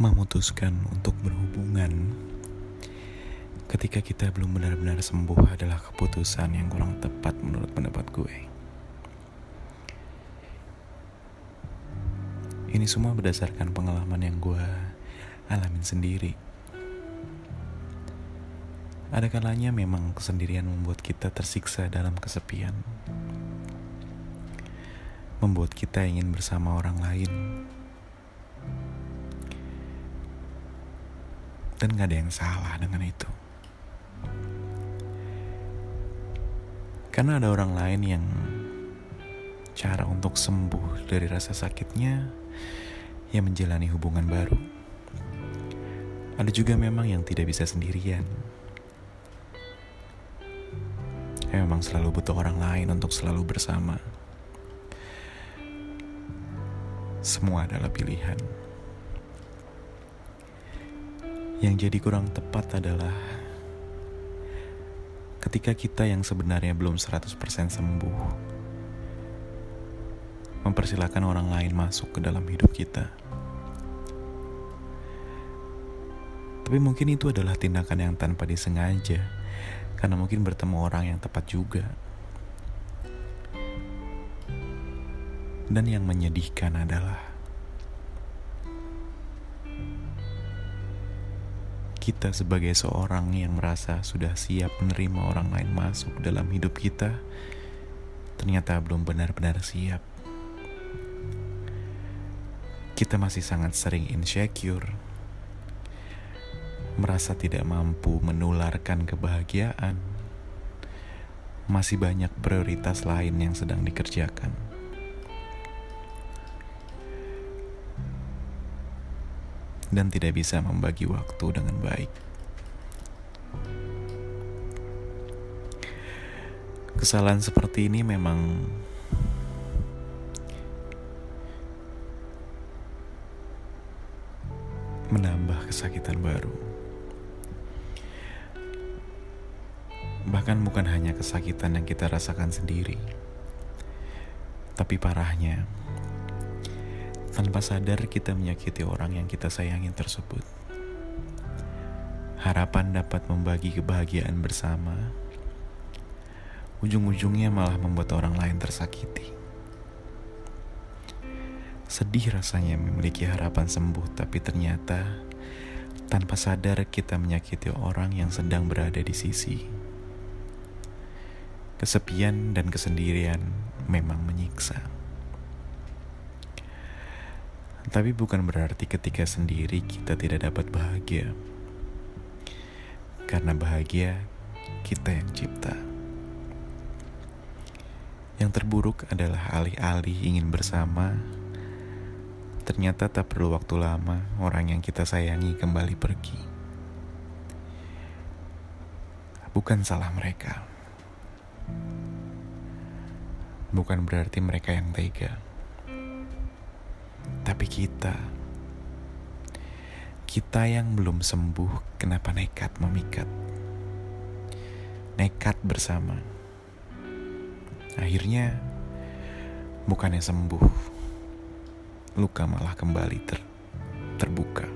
memutuskan untuk berhubungan ketika kita belum benar-benar sembuh adalah keputusan yang kurang tepat menurut pendapat gue. Ini semua berdasarkan pengalaman yang gue alamin sendiri. Ada kalanya memang kesendirian membuat kita tersiksa dalam kesepian. Membuat kita ingin bersama orang lain. Dan gak ada yang salah dengan itu. Karena ada orang lain yang cara untuk sembuh dari rasa sakitnya yang menjalani hubungan baru. Ada juga memang yang tidak bisa sendirian. Yang memang selalu butuh orang lain untuk selalu bersama. Semua adalah pilihan. Yang jadi kurang tepat adalah ketika kita yang sebenarnya belum 100% sembuh mempersilahkan orang lain masuk ke dalam hidup kita. Tapi mungkin itu adalah tindakan yang tanpa disengaja, karena mungkin bertemu orang yang tepat juga. Dan yang menyedihkan adalah kita sebagai seorang yang merasa sudah siap menerima orang lain masuk dalam hidup kita, ternyata belum benar-benar siap. Kita masih sangat sering insecure, merasa tidak mampu menularkan kebahagiaan, masih banyak prioritas lain yang sedang dikerjakan. Dan tidak bisa membagi waktu dengan baik. Kesalahan seperti ini memang menambah kesakitan baru. Bahkan bukan hanya kesakitan yang kita rasakan sendiri, tapi parahnya tanpa sadar kita menyakiti orang yang kita sayangi tersebut. Harapan dapat membagi kebahagiaan bersama, ujung-ujungnya malah membuat orang lain tersakiti. Sedih rasanya memiliki harapan sembuh, tapi ternyata tanpa sadar kita menyakiti orang yang sedang berada di sisi. Kesepian dan kesendirian memang menyiksa. Tapi bukan berarti ketika sendiri kita tidak dapat bahagia. Karena bahagia kita yang cipta. Yang terburuk adalah alih-alih ingin bersama, ternyata tak perlu waktu lama orang yang kita sayangi kembali pergi. Bukan salah mereka. Bukan berarti mereka yang tega tapi kita, kita yang belum sembuh, kenapa nekat memikat? Nekat bersama. Akhirnya, bukannya sembuh, luka malah kembali ter, terbuka.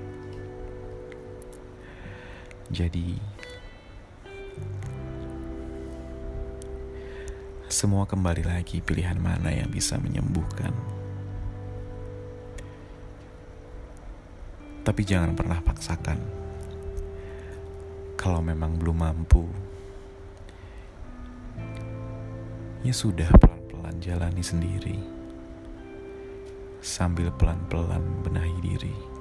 Jadi, semua kembali lagi pilihan mana yang bisa menyembuhkan. Tapi jangan pernah paksakan. Kalau memang belum mampu, ya sudah pelan-pelan jalani sendiri. Sambil pelan-pelan benahi diri.